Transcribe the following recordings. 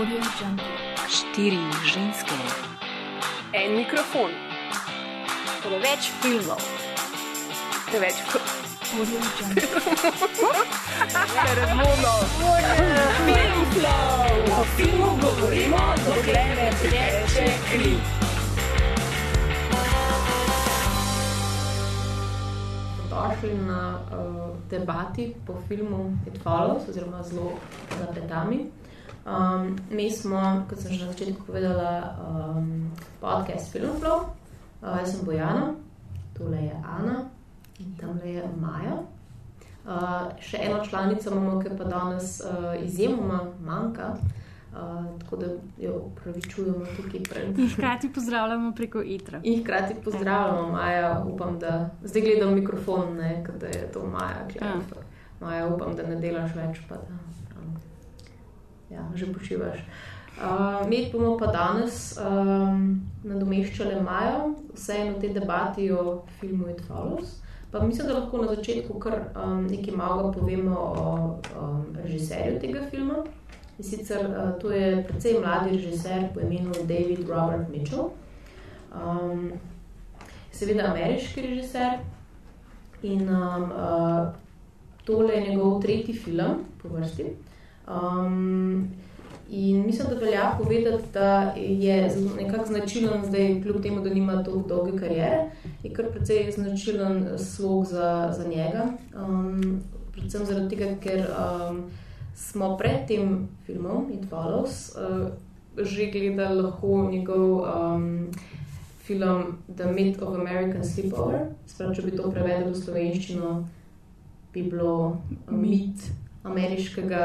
Štiri ženske, En mikrofon, Preveč filmov. preveč Audio Jungle. hormonov. O filmu govorimo, dokler ne teče kri. Došli na uh, debati po filmu It Follows, oziroma zelo za petami. Um, mi smo, kot sem že na začetku povedala, um, podcast Filmflow. Uh, jaz sem Bojana, tole je Ana in tam je Maja. Uh, še eno članico imamo, ki pa danes uh, izjemoma manjka, uh, tako da jo upravičujemo tukaj pred. In hkrati pozdravljamo preko itra. In hkrati pozdravljamo Maja, upam, da zdaj gledam mikrofon, ne, da je to Maja. Ja. Maja, upam, da ne delaš več, pa da ja, že počivaš. Uh, mi bomo pa danes um, nadomeščali Majo, vseeno v tej debati o filmu It Follows. Pa mislim, da lahko na začetku kar um, nekaj malega povemo o um, režiserju tega filma. In sicer uh, to je precej mladi režiser po imenu David Robert Mitchell. Um, seveda ameriški režiser in um, uh, tole je njegov tretji film po vrsti. Um, in mislim, da velja povedati, da je nekako značilen, zdaj, kljub temu, da nima tako dolge kariere, je kar precej značilen slog za, za njega. Um, predvsem zaradi tega, ker um, smo pred tem filmom It Follows uh, že gledali lahko njegov um, film The Myth of American Sleepover. Sprav, če bi to prevedel v slovenščino, bi bilo mit ameriškega.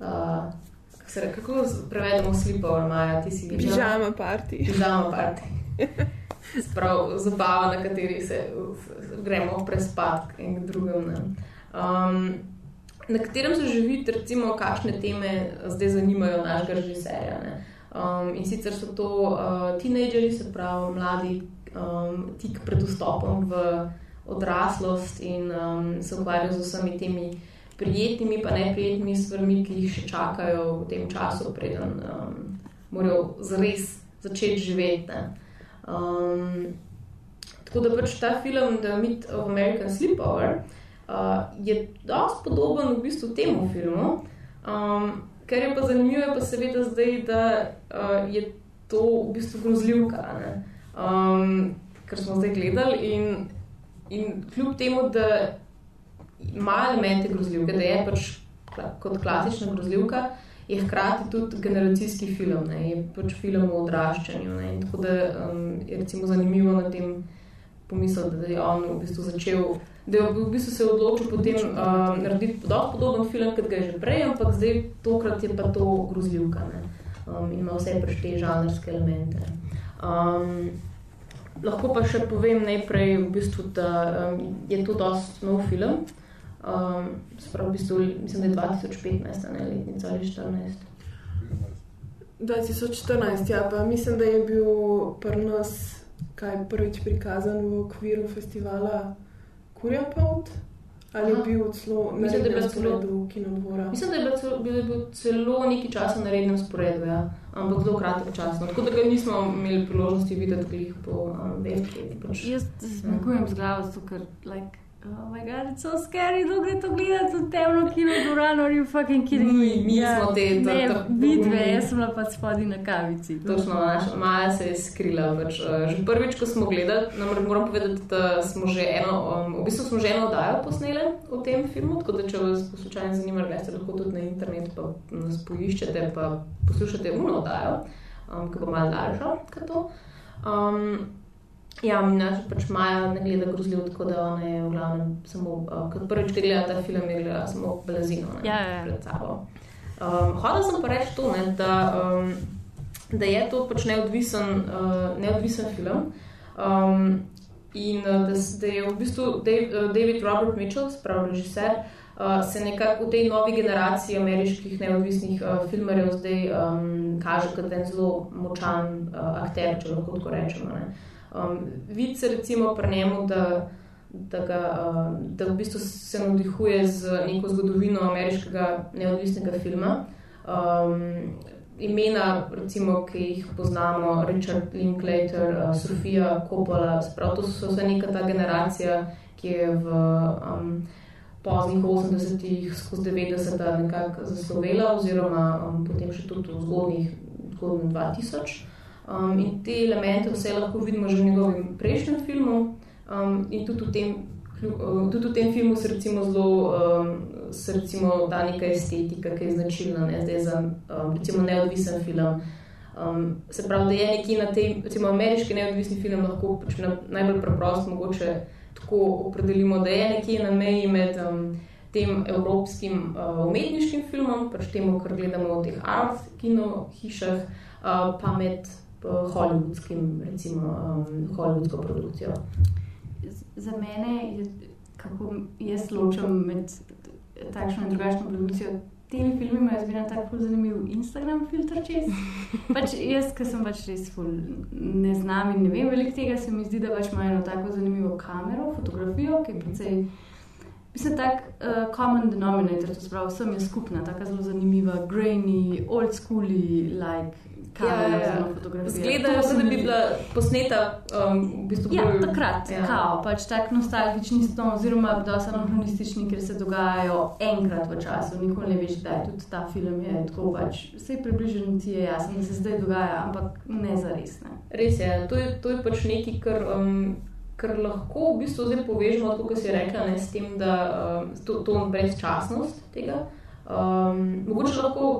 Uh, kako se kako prevedemo sleepover, Maja, ti si Pižama party. Pižama party. Sprav zabava, na kateri se gremo prespat in drugem. Ne. Um, na katerem se že vidi, recimo, kakšne teme zdaj zanimajo našega režiserja. Ne. Um, in sicer so to uh, tinejdžeri, se pravi mladi, um, tik pred vstopom v odraslost in um, se ukvarjajo z vsemi temi prijetnimi, pa neprijetnimi stvarmi, ki jih še čakajo v tem času, preden um, morajo zares začeti živeti. Ne. Um, tako da pač ta film, The Myth of American Sleepover, uh, je dosti podoben v bistvu temu filmu. Um, kar je pa zanimivo, je pa seveda zdaj, da uh, je to v bistvu grozljivka, ne. um, kar smo zdaj gledali. In, in kljub temu, da ima elemente grozljivke, da je pač kot klasična grozljivka, je hkrati tudi generacijski film, ne, je pač film o odraščanju. Ne, in tako da um, je recimo zanimivo na tem pomisliti, da je on v bistvu začel, da je v bistvu se odločil potem um, narediti dosti podoben film, kot ga je že prej, ampak zdaj tokrat je pa to grozljivka. Ne, um, in ima vse pač te žanrske elemente. Um, Lahko pa še povem najprej, v bistvu, da um, je to dosti nov film. Um, Sprav, v bistvu, mislim, da je 2015, a ne letnica ali 14. 2014, ja, pa mislim, da je bil pri nas kaj prvič prikazan v okviru festivala Kurja Pout. Ali je bil celo na rednem sporedu kinodvora? Mislim, da je bil celo, bil, je bil celo nekaj časa na rednem sporedu, ja. ampak zelo kratek čas. No. Tako da ga nismo imeli priložnosti videti glih po um, veliki. Pač. Jaz zmagujem z glavo, ker, like, oh my god, it's so scary, da gre to gledati v temno kino dvorano, are you fucking kidding me? Mi- mi smo te- to- Ne, to- vidve, jaz sem bila pa spodaj na kavici. Točno, naša Maja se je skrila. Pač, uh, že prvič, ko smo gledali, namreč moram povedati, da smo že eno, um, v bistvu smo že eno oddajo posneli o tem filmu, tako da če vas po slučajno zanima, greste lahko tudi na internet, pa nas poiščete, pa poslušate uno oddajo, um, ki bo malo daljša kot to. Um, Ja, mi naša pač Maja ne gleda grozljiv, tako da ona je v glavnem samo, uh, kot prvič, ki gleda ta film, je gledala samo blazino ne, Ja, ja, ja. pred sabo. Um, Hodila sem pa reči to, ne, da, um, da je to pač neodvisen, uh, neodvisen film. Um, in uh, da, da je v bistvu Dave, uh, David Robert Mitchell, sprav režiser, uh, se nekako v tej novi generaciji ameriških neodvisnih uh, filmarjev zdaj um, kaže kot en zelo močan uh, akter, če lahko tako rečemo. Ne. Um, Vidi se recimo pri njemu, da, da, ga, uh, da v bistvu se navdihuje z neko zgodovino ameriškega neodvisnega filma. Um, imena, recimo, ki jih poznamo, Richard Linklater, uh, Sofija Coppola, sprav to so vse neka ta generacija, ki je v um, poznih 80-ih, skozi 90-ta nekako zaslovela, oziroma um, potem še tudi v zgodnjih, zgodnjih 2000. Um, in te elemente vse lahko vidimo že v njegovem prejšnjem filmu um, in tudi v tem. Tudi v tem filmu se recimo zelo um, se recimo da neka estetika, ki je značilna ne, zdaj za um, recimo neodvisen film. Um, se pravi, da je nekje na tem, recimo ameriški neodvisni film lahko pač na, najbolj preprost mogoče tako opredelimo, da je nekje na meji med um, tem evropskim uh, umetniškim filmom, pač temu, kar gledamo v teh art kino hišah, uh, pa med hollywoodskim, recimo um, hollywoodsko produkcijo za mene je, kako jaz ločam med takšno in drugačno produkcijo. Temi filmi imajo zmeraj tako zanimiv Instagram filter čez. Pač jaz, ki sem pač res ful, ne znam in ne vem veliko tega, se mi zdi, da pač imajo eno tako zanimivo kamero, fotografijo, ki je precej. Mislim, tak uh, common denominator, to spravi, vsem je skupna, tako zelo zanimiva, grainy, old schooly, like ja, ja, ja. fotografija. Zgledajo se, da bi bila posneta um, v bistvu ja, bolj... takrat, ja. kao, pač tak nostalgični ston, oziroma dosti anahronistični, ker se dogajajo enkrat v času, nikoli ne veš, da je tudi ta film je tako pač. Vse približno ti je jasno, da se zdaj dogaja, ampak ne za res. Ne. Res je, to je, to je pač nekaj, kar, um, kar lahko v bistvu zdaj povežemo, kot si rekla, ne, s tem, da um, to, to brezčasnost tega. Um, mogoče lahko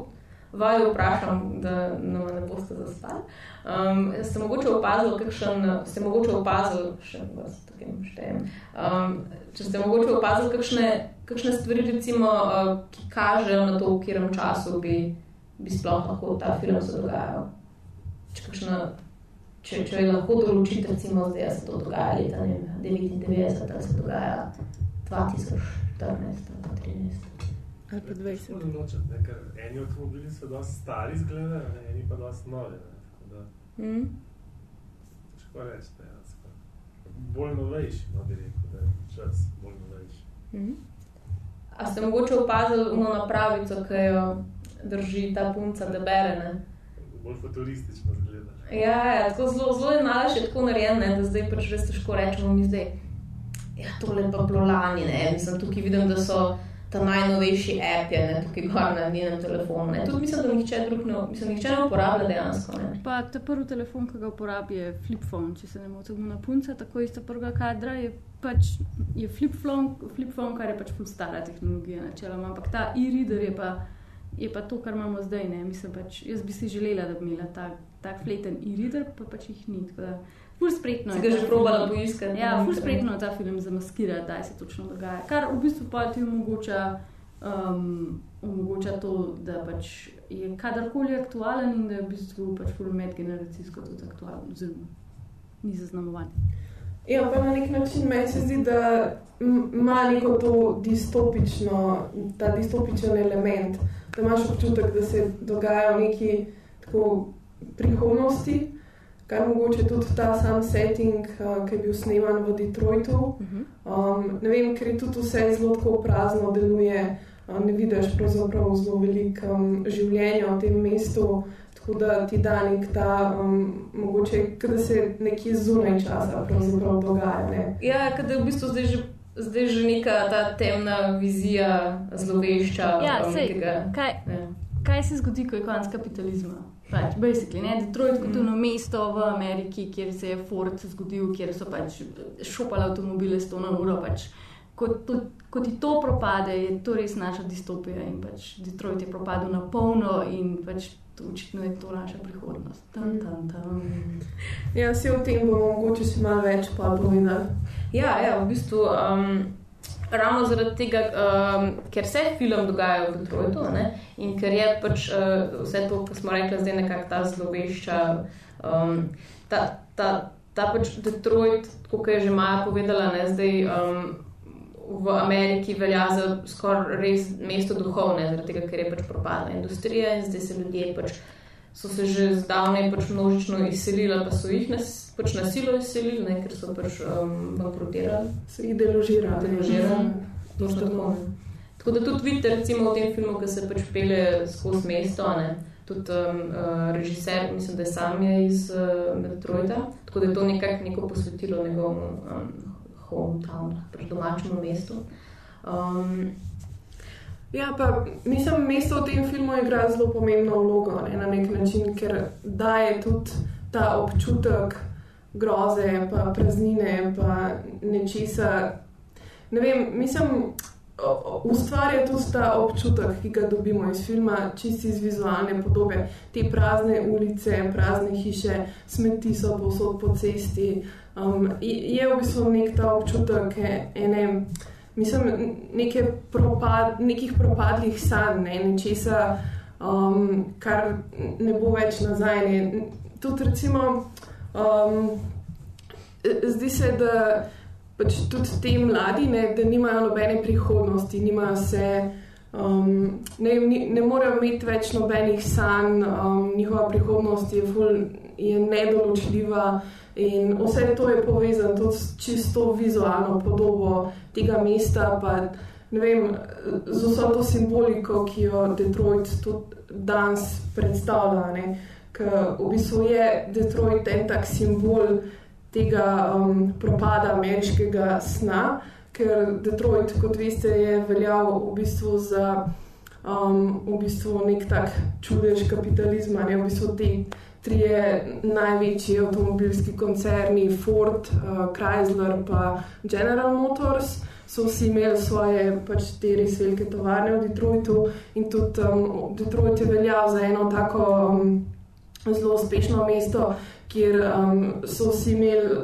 vaju vprašam, da nam ne boste zaspali. Um, ste mogoče opazili, kakšen, ste mogoče opazili, še vas tukaj štejem, um, če ste mogoče opazili, kakšne, kakšne stvari, recimo, uh, ki kažejo na to, v katerem času bi, bi sploh lahko ta film se dogajal. Če, kakšna, če, če je lahko določiti, recimo, da se to dogaja leta 99, da se dogaja 2014, 2013 ali pa 20. Nočem, ne, ker eni avtomobili so dosti stari zgleda, eni pa dosti novi. Mm. Težko reči, da je bolj novejši, no bi rekel, da je čas bolj novejši. Mm. A ste mogoče opazili uno napravico, ki jo drži ta punca, da bere? Ne? Bolj futuristično zgleda. Ja, ja tako zelo, zelo je malo še tako narejen, da zdaj pač res težko rečemo mi zdaj. Ja, tole pa bilo lani, ne, mislim, tukaj vidim, da so ta najnovejši app, je ne, tukaj gor na njenem telefonu. Tudi mislim, da nihče drug ne, mislim, nihče ne uporablja dejansko. Ne. Pa ta prvi telefon, ki ga uporablja, je flip phone, če se ne motim, na punca, tako isto prvega kadra je pač je flip phone, flip phone, kar je pač ful stara tehnologija načeloma, ampak ta e-reader je pa. Je pa to, kar imamo zdaj. Mislim, pač, jaz bi si želela, da bi imela tak, tak fleten e-reader, pa pač jih ni. Ful spretno. Si ga že probala poiskati? Ja, ful spretno ta film zamaskira, da se točno dogaja. Kar v bistvu pa ti omogoča, um, omogoča to, da pač je kadarkoli aktualen in da je v bistvu pač ful medgeneracijsko tudi aktualen, oziroma ni zaznamovan. Ja, pa na nek način meni se zdi, da ima neko to distopično, ta distopičen element, da imaš občutek, da se dogaja v neki tako prihodnosti kar mogoče tudi ta sam setting, uh, ki je bil sneman v Detroitu. Mhm. Um, ne vem, ker je tudi vse zelo tako prazno deluje, um, ne vidiš pravzaprav zelo veliko um, življenja v tem mestu, tako da ti da nek ta, um, mogoče, da se nekje zunaj časa pravzaprav dogaja. Ne? Ja, da je v bistvu zdaj že. Zdaj je že neka ta temna vizija zlovešča. Ja, sej, kaj, ja. kaj se zgodi, ko je konec kapitalizma? Pač, basically, ne, Detroit kot eno mesto v Ameriki, kjer se je Ford zgodil, kjer so pač šopali avtomobile s to na uro. Pač, ko, to, ko ti to propade, je to res naša distopija in pač Detroit je propadel na polno in pač to očitno je to naša prihodnost. Tam, tam, tam. Ja, vsi o tem bomo mogoče si malo več pa povedali. Ja, ja, v bistvu. Um, ravno zaradi tega, um, ker se film dogaja v Detroitu ne, in ker je pač uh, vse to, kar smo rekli, zdaj nekako ta zlovešča. Um, ta, ta, ta pač Detroit, kot je že Maja povedala, ne, zdaj um, v Ameriki velja za skoraj res mesto duhovne, zaradi tega, ker je pač propadla industrija in zdaj se ljudje pač so se že zdavnaj pač množično izselili, pa so jih nas, pač na silo izselili, ne, ker so pač um, bankrotirali. So jih deložirali. deložirali. Mm. Tako da tudi vidite, recimo v tem filmu, ki se pač pele skozi mesto, ne? tudi um, uh, režiser, mislim, da je sam je iz uh, Detroita, tako da je to nekako neko posvetilo njegovemu um, hometown, pač domačemu mestu. Um, Ja, pa mislim, mesto v tem filmu igra zelo pomembno vlogo ne, na nek način, ker daje tudi ta občutek groze, pa praznine, pa nečesa. Ne vem, mislim, ustvarja tudi ta občutek, ki ga dobimo iz filma, čisti iz vizualne podobe. Te prazne ulice, prazne hiše, smeti so povsod po cesti. Um, je v bistvu nek ta občutek ene mislim, neke propad, nekih propadlih sanj, ne, nečesa, um, kar ne bo več nazaj. Ne. Tudi, recimo, um, zdi se, da pač tudi ti mladi, ne, da nimajo nobene prihodnosti, nimajo se. Um, ne, ne morejo imeti več nobenih sanj, um, njihova prihodnost je, ful, je nedoločljiva. In vse to je povezano tudi s čisto vizualno podobo tega mesta, pa vem, z vso to simboliko, ki jo Detroit tudi danes predstavlja. Ker v bistvu je Detroit en tak simbol tega um, propada ameriškega sna, ker Detroit, kot veste, je veljal v bistvu za um, v bistvu nek tak čudež kapitalizma, ne v bistvu te trije največji avtomobilski koncerni, Ford, uh, Chrysler in General Motors, so vsi imeli svoje pač, te res velike tovarne v Detroitu in tudi um, Detroit je veljal za eno tako um, zelo uspešno mesto, kjer um, so vsi imeli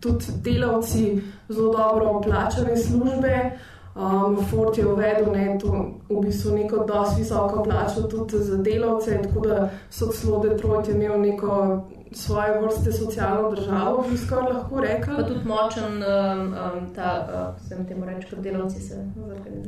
tudi delavci zelo dobro plačane službe. Um, Ford je uvedel ne, to, v bistvu neko dosti visoko plačo tudi za delavce, tako da so celo Detroit imel neko svoje vrste socialno državo, bi skoraj lahko rekel. Pa tudi močen, um, um, ta, uh, se mi temu reče, kot delavci se.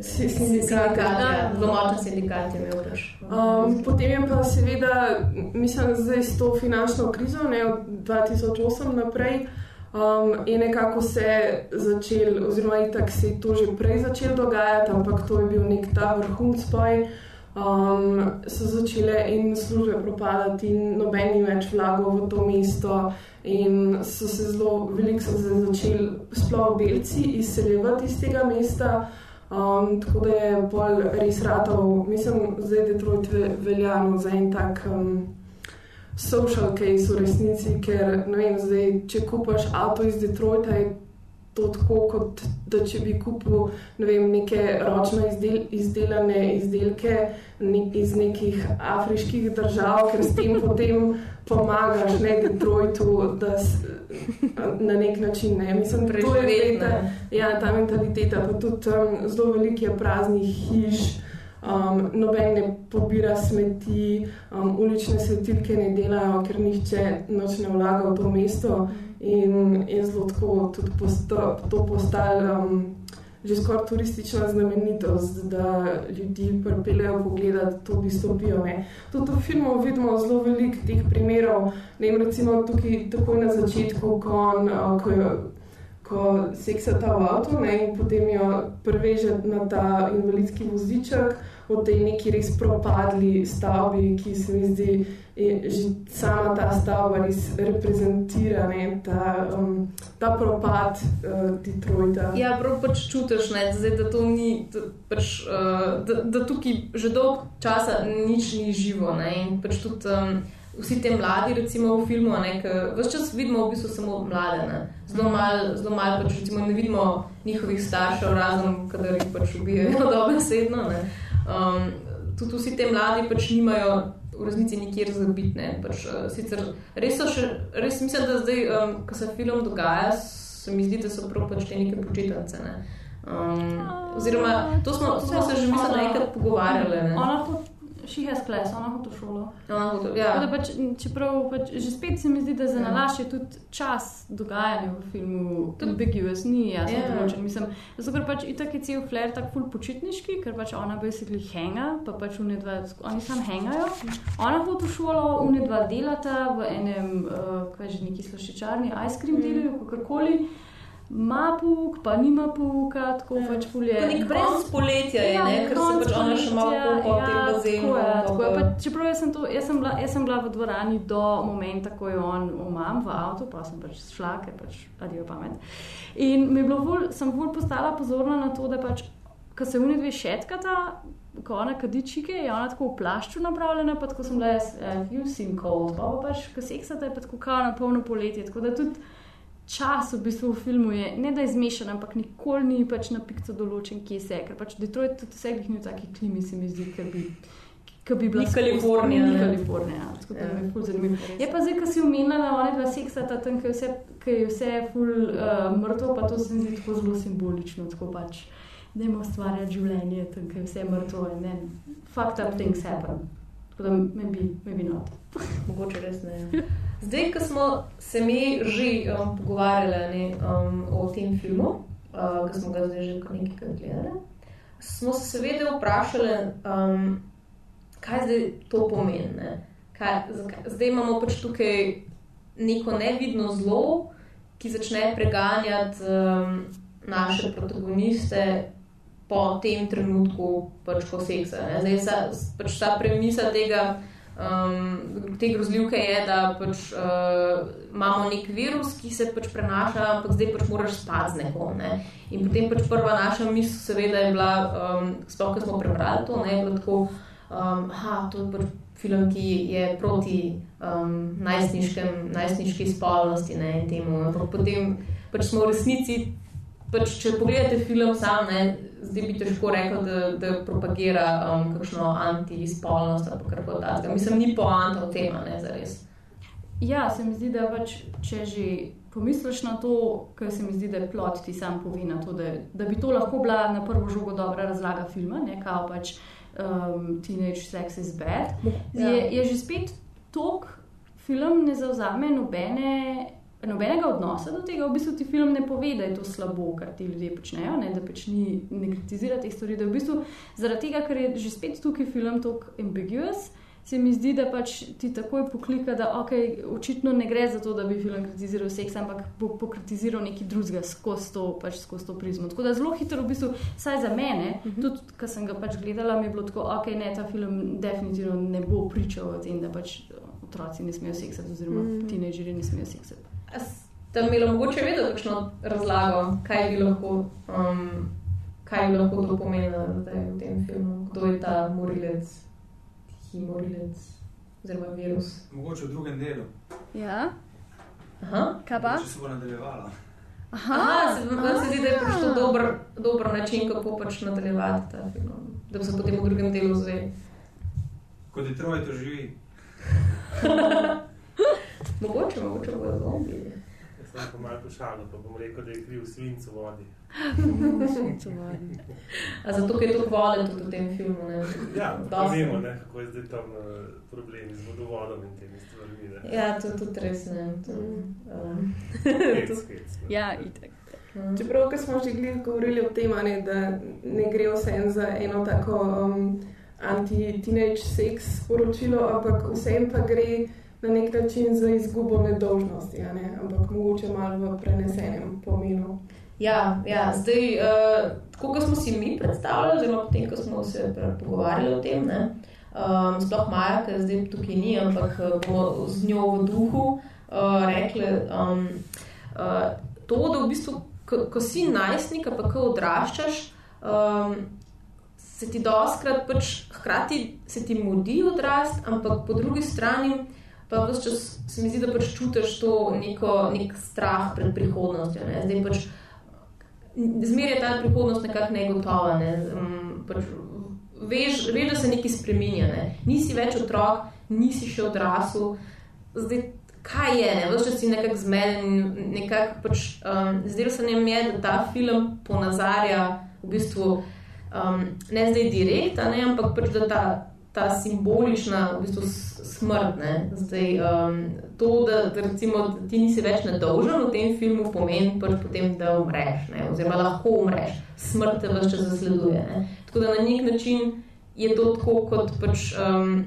Sindikat, ja, zelo močen sindikat je imel pač. Um, potem je pa seveda, mislim, zdaj s to finančno krizo, ne, od 2008 naprej, Um, in nekako se je začel, oziroma itak se je to že prej začelo dogajati, ampak to je bil nek ta vrhunc spoj. Um, so začele in službe propadati, in noben ni več vlagal v to mesto, in so se zelo veliko začeli, sploh belci, izseljevati iz tega mesta. Um, tako da je bolj res ratov, mislim, da je Detroit veljano za en tak. Um, social case v resnici, ker vem, zdaj, če kupaš avto iz Detroita, je to tako, kot da če bi kupil ne vem, neke ročno izdel, izdelane izdelke ne, iz nekih afriških držav, ker s tem potem pomagaš ne Detroitu, da s, na nek način ne. Mislim, da je to ja, ta mentaliteta, pa tudi um, zelo veliko je praznih hiš. Um, noben ne pobira smeti, um, ulične svetilke ne delajo, ker nihče noč ne vlaga v to mesto. In je zelo tako tudi posto, to postalo um, že skoraj turistična znamenitost, da ljudi pripeljejo pogledati to distopijo. Ne. Tudi v filmu vidimo zelo veliko teh primerov. Ne, recimo tukaj takoj na začetku, ko on. Uh, ko je, ko seksata v avtu ne, in potem jo preveže na ta invalidski voziček v tej neki res propadli stavbi, ki se mi zdi, že sama ta stavba res reprezentira ne, ta, um, ta propad uh, Detroita. Ja, prav pač čutiš, ne, zdaj, da to ni, da, pač, uh, da, da tukaj že dolg časa nič ni živo ne, in pač tudi um, vsi ti mladi, recimo v filmu, vse čas vidimo v bistvu samo mlade. Ne. Zelo malo mal, pač, recimo, ne vidimo njihovih staršev, razen kadar jih pač ubijajo, dobro sedno. Um, tudi vsi ti mladi pač nimajo v resnici nikjer za biti. Pač, uh, res so še, res mislim, da zdaj, um, ko se film dogaja, se mi zdi, da so prav pač te neke počitnice. Ne. Um, oziroma, to smo, to smo se že mislim, nekaj pogovarjali. Ne she has class, ona hodi v šolo. Ja. Pač, čeprav pač, že spet se mi zdi, da za ja. nalaš je tudi čas dogajanja v filmu, ambiguous, ni jasno yeah. Ja. določen. Mislim, zato ker pač itak je cel flair tako ful počitniški, ker pač ona basically henga, pa pač oni dva, oni sam hengajo. Ona hodi v šolo, oni dva delata v enem, uh, kaj že neki slošičarni, ice cream mm. delajo, kakorkoli. Ima puk, pa nima puka, tako Ja. pač fulje. Nek brez poletja je, ne? ker se pač ona še malo ja, kupa v tem bazenu. Pa tako je. pa- Pa, čeprav jaz sem, to, jaz, sem bila, jaz sem bila v dvorani do momenta, ko je on umam v avtu, pa sem pač šla, ker pač adijo pamet. In mi je bilo bolj, sem bolj postala pozorna na to, da pač, ko se oni dve šetkata, ko ona kadi čike, je ona tako v plašču napravljena, pa tako sem bila jaz, uh, you seem cold, pa pa pač, ko seksata je pa tako kao na polno poletje, tako da tudi čas v bistvu v filmu je ne da je zmešan, ampak nikoli ni pač na pikco določen, kje se je, ker pač Detroit tudi vse jih ni v taki klimi, se mi zdi, ker bi. Ki bi bila Ni skozi- Kalifornija, Ni. Kalifornija, tako da Ja. je ful zanimivo. Je pa zdaj, ko si omenila, da one dva seksata tam, ki je vse, ki je vse ful uh, mrtvo, pa to se mi zdi tako zelo simbolično, tako pač. Dajmo ustvarjati življenje, tam, ki je vse mrtvo in ne. Fucked up things happen. Tako da maybe, maybe not. Mogoče res ne. Zdaj, ko smo se mi že um, pogovarjali ne, um, o tem filmu, uh, ki smo ga zdaj že nekaj gledali, smo se seveda vprašali, um, kaj zdaj to pomeni. Ne? Kaj, zdaj imamo pač tukaj neko nevidno zlo, ki začne preganjati um, naše protagoniste. Po tem trenutku, pač ko seksa. ne. Zdaj, sa, pač ta premisa tega, um, te grozljivke je, da pač, uh, imamo nek virus, ki se pač prenaša, ampak zdaj pač moraš spati z nekom. Ne? In potem pač prva naša misel, seveda, je bila, um, sploh ko smo prebrali to, ne, je bilo tako, um, aha, to je pač film, ki je proti um, najstniškem, najstniški spolnosti ne, in temu. Ampak potem pač smo v resnici. Pač, če pogledate film sam, ne, zdaj bi težko rekel, da, da propagira um, kakšno antispolnost ali kar takega. Mislim, ni poanta v tem, ne za res. Ja, se mi zdi, da pač, če že pomisliš na to, kar se mi zdi, da je plot ti sam pove na to, da, da bi to lahko bila na prvo žogo dobra razlaga filma, ne kao pač um, Teenage Sex is Bad. Ja. Je, je že spet tok, film ne zauzame nobene. Nobenega odnosa do tega, v bistvu ti film ne pove, da je to slabo, kar ti ljudje počnejo, ne, da pač ni, ne kritizira teh stvari. Da v bistvu zaradi tega, ker je že spet tukaj film tako ambiguous, se mi zdi, da pač ti takoj poklika, da okay, očitno ne gre za to, da bi film kritiziral seks, ampak bo pokritiziral nekaj drugega skozi to, pač skozi to prizmo. Tako da zelo hitro, v bistvu, saj za mene, uh -huh. tudi ko sem ga pač gledala, mi je bilo tako, ok, ne, ta film definitivno ne bo pričal o tem, da pač otroci ne smejo seksati, oziroma uh -huh. tinejdžerji ne smejo seksati. A Ste imeli mogoče vedeti kakšno razlago, kaj bi lahko, um, kaj bi lahko to pomenilo zdaj v tem filmu? Kdo je ta morilec, tihi morilec, oziroma virus? Mogoče v drugem delu. Ja, Aha. kaj pa? Če se bo nadaljevala. Aha, se, meni se zdi, da je pač to dober, dober način, kako pač nadaljevati ta film. Da bi se potem v drugem delu zve. Ko Detroit živi, Mogoče, mogoče bo zombi. Jaz sem pa malo pošalil, pa bom rekel, da je kriv svinc v vodi. A zato, ker je to vode tudi v tem filmu. Ne? Ja, pa vemo, ne, kako je zdaj tam uh, problemi z vodovodom in temi stvarmi. ne. Ja, to je tudi res. Ne? To, um, Spet, spet, spet. Ja, itek. um, Čeprav, ko smo že govorili o tem, ne, da ne gre vsem za eno tako um, anti-teenage seks sporočilo, ampak vsem pa gre na nek način za izgubo nedolžnosti, a ne, ampak mogoče malo v prenesenem pomenu. Ja, ja, zdaj, uh, tako kot smo si mi predstavljali, oziroma potem, ko smo se pogovarjali o tem, ne, um, sploh Maja, ki zdaj tukaj ni, ampak eh, bomo z njo v duhu uh, rekli um, uh, to, da v bistvu, ko, ko si najstnik, pa ko odraščaš, um, se ti doskrat pač hkrati se ti mudi odrast, ampak po drugi strani. Pa vse čas se mi zdi, da pač čutiš to neko, nek strah pred prihodnostjo. Ne? Zdaj pač zmeraj je ta prihodnost nekako negotova. Ne? Um, pač veš, veš, da se nekaj spremenja. Ne? Nisi več otrok, nisi še odrasel. Zdaj, kaj je, ne? vse čas si nekako zmeden. Nekak pač, um, Zdelo se nam je, da ta film ponazarja v bistvu um, ne zdaj direkt, ne? ampak pač da ta. Ta simbolična v bistvu, smrt. ne. Zdaj, um, to, da, da, recimo, ti nisi več nedolžen v tem filmu, pomeni pač potem, da umreš, ne? oziroma lahko umreš. Smrt te vse čas zasleduje. Ne? Tako da na nek način je to tako, kot pač. Um,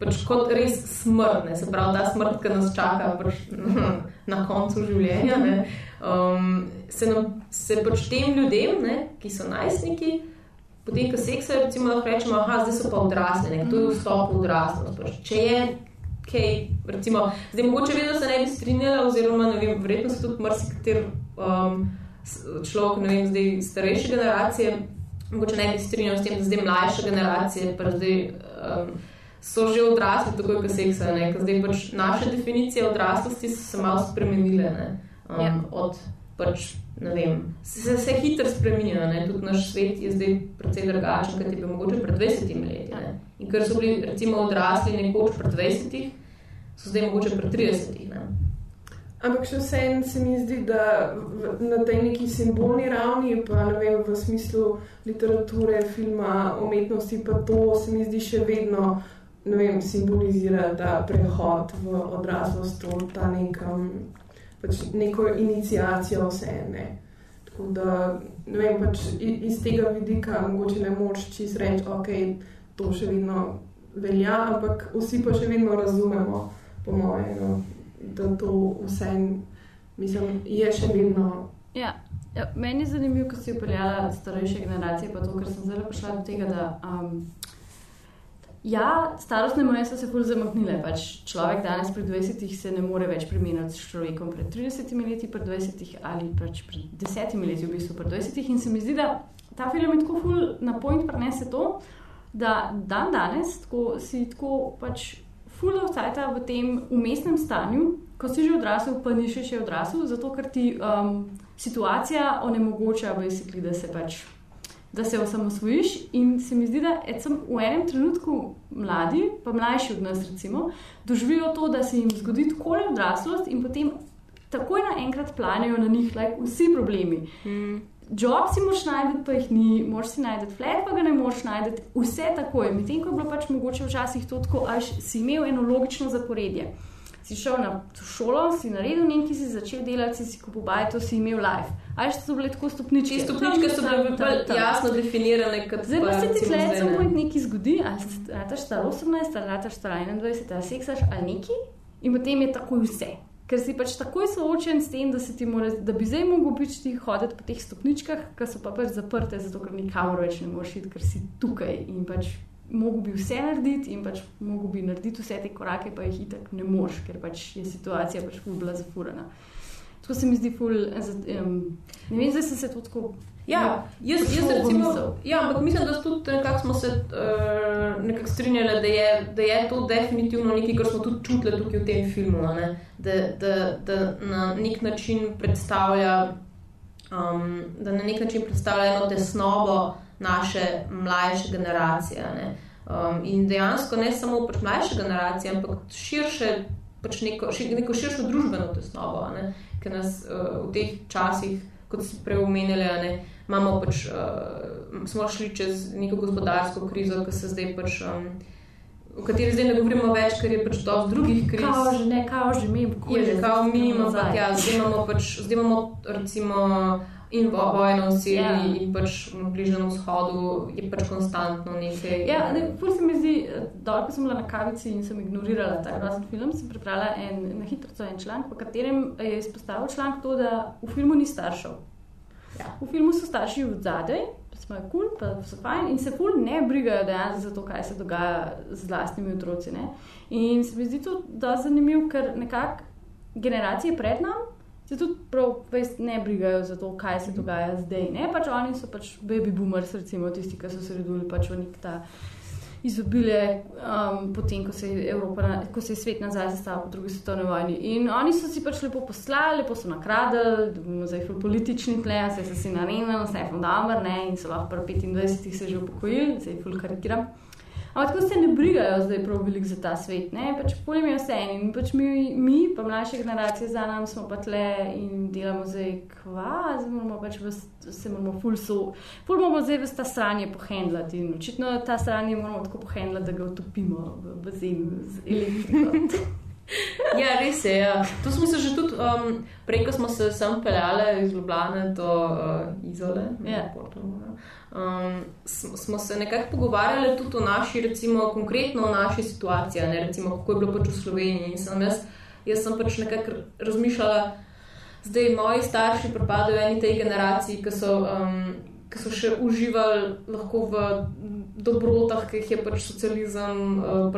pač kot res smrt, ne? se pravi ta smrt, ki nas čaka pač na koncu življenja. Ne? Um, se, nam, se pač tem ljudem, ne, ki so najstniki, potem, ko seksajo, recimo, lahko rečemo, da so pa odrasli, ne, to je vstop v odraslost. Če je kaj, recimo, zdaj mogoče vedno se ne bi strinjala, oziroma ne vem, verjetno se tudi marsikater um, človek, ne vem, zdaj starejše generacije, mogoče ne bi strinjal s tem, da zdaj mlajše generacije, pa zdaj. Um, So že odrasli, tako kot seksajo. Zdaj pač naše definicije odraslosti so se malo spremenile. Ne? um, ja. od pač, ne vem, se, se hitro spremenja. Tudi naš svet je zdaj precej drugačen, kot je bil mogoče pred 20 leti. Ne? In ker so bili recimo odrasli nekoč pred 20, so zdaj mogoče pred 30. Ne? Ampak še vseeno se mi zdi, da na tej neki simbolni ravni, pa ne vem, v smislu literature, filma, umetnosti, pa to se mi zdi še vedno vem, simbolizira ta prehod v odraslost, ta nekam pač neko inicijacijo vse. Ne. Tako da, ne vem, pač iz tega vidika mogoče ne moč čist reči, ok, to še vedno velja, ampak vsi pa še vedno razumemo, po mojem, no, da to vse mislim, je še vedno. Ja. Ja, meni je zanimivo, ko si upeljala starejše generacije, pa to, ker sem zelo prišla do tega, da um, Ja, starostne meje so se bolj zamaknile. Pač človek danes pri 20 se ne more več primerjati s človekom pred 30 leti, pred 20 ali pač pred 10 leti, v bistvu pred 20. In se mi zdi, da ta film je tako ful na point prenese to, da dan danes tako, si tako pač ful outside v tem umestnem stanju, ko si že odrasel, pa ni še, še odrasel, zato ker ti um, situacija onemogoča, da se pač da se osamosvojiš. In se mi zdi, da sem v enem trenutku mladi, pa mlajši od nas, recimo, doživijo to, da se jim zgodi tako le odraslost in potem takoj naenkrat planejo na njih like, vsi problemi. Mm. Job si moš najti, pa jih ni, moš si najti flat, pa ga ne moš najti, vse takoj. Medtem ko je bilo pač mogoče včasih to tako, až si imel eno logično zaporedje si šel na šolo, si naredil nekaj, si začel delati, si kupil bajto, si imel life. Ali so bile tako stopničke? Stopničke so bile bolj jasno definirane. Zdaj pa se ti tle, da se mu nekaj zgodi, ali ti star 18, ali ti star 21, ali seksaš ali neki, in potem je takoj vse. Ker si pač takoj soočen s tem, da, more, da bi zdaj mogel biti hoditi po teh stopničkah, ki so pa pač zaprte, zato ker nikamor več ne moreš iti, ker si tukaj in pač mogel bi vse narediti in pač mogel bi narediti vse te korake, pa jih itak ne moš, ker pač je situacija pač ful bila zafurana. Tako se mi zdi ful, um, ne vem, zdaj sem se to tako. Ja, jaz, jaz recimo, ja, ampak mislim, da tudi nekako smo se uh, nekako strinjali, da je, da je to definitivno nekaj, kar smo tudi čutili tukaj v tem filmu, da, da, da na nek način predstavlja, um, da na nek način predstavlja eno tesnobo naše mlajše generacije. Um, in dejansko ne samo pač mlajše generacije, ampak širše, pač neko, šir, neko širšo družbeno tesnobo, ki nas uh, v teh časih, kot si prej omenili, imamo pač, uh, smo šli čez neko gospodarsko krizo, ki se zdaj pač. Um, O kateri zdaj ne govorimo več, ker je pač to z drugih kriz. Kao že ne, kao že mi, kako je že. Kao mi, ampak ja, zdaj imamo pač, zdaj imamo recimo in vojno v Siriji, ja. in pač na Bližnjem vzhodu je pač konstantno nekaj. Ja, ne, se mi zdi, da ko sem bila na kavici in sem ignorirala ta grozen film, sem prebrala en, na hitro en članek, v katerem je izpostavil članek to, da v filmu ni staršev. Ja. V filmu so starši v zadej. Smo kul, cool, pa so fajn in se ful ne brigajo dejansko za to, kaj se dogaja z vlastnimi otroci. Ne? In se mi zdi to zanimivo, ker nekako generacije pred nami se tudi prav ne brigajo za to, kaj se dogaja zdaj. Ne? Pač oni so pač baby boomers, recimo tisti, ki so se rodili pač v nek ta. Izobilje, um, potem ko se, Evropa, ko se je svet nazaj zastavil po drugi svetovni vojni. In oni so si pač lepo poslali, lepo so nakradili, da bomo zdaj ful politični tle, se so si naredili, vse je dobro, in so lahko pri 25 se že upokojili, zdaj ful karikiram. Ampak tako se ne brigajo zdaj prav veliko za ta svet. Ne? Pač Polim je vse en in pač mi, mi, pa mlajše generacije za nami, smo pa tle in delamo zdaj kva, zdaj moramo pač v, se moramo ful so, ful moramo zdaj v ta stranje pohendlati in očitno ta stranje moramo tako pohendlati, da ga utopimo v bazenu z elektriko. Ja, res je. Ja. To smo se že tudi, um, prej, ko smo se sem peljali iz Ljubljana do uh, Izole. Ja. Um, smo, se nekako pogovarjali tudi o naši, recimo, konkretno o naši situaciji, ne, recimo, kako je bilo pač v Sloveniji. In sem jaz, jaz sem pač nekako razmišljala, zdaj moji starši pripadajo eni tej generaciji, ki so, um, ki so še uživali lahko v dobrotah, ki jih je pač socializem uh,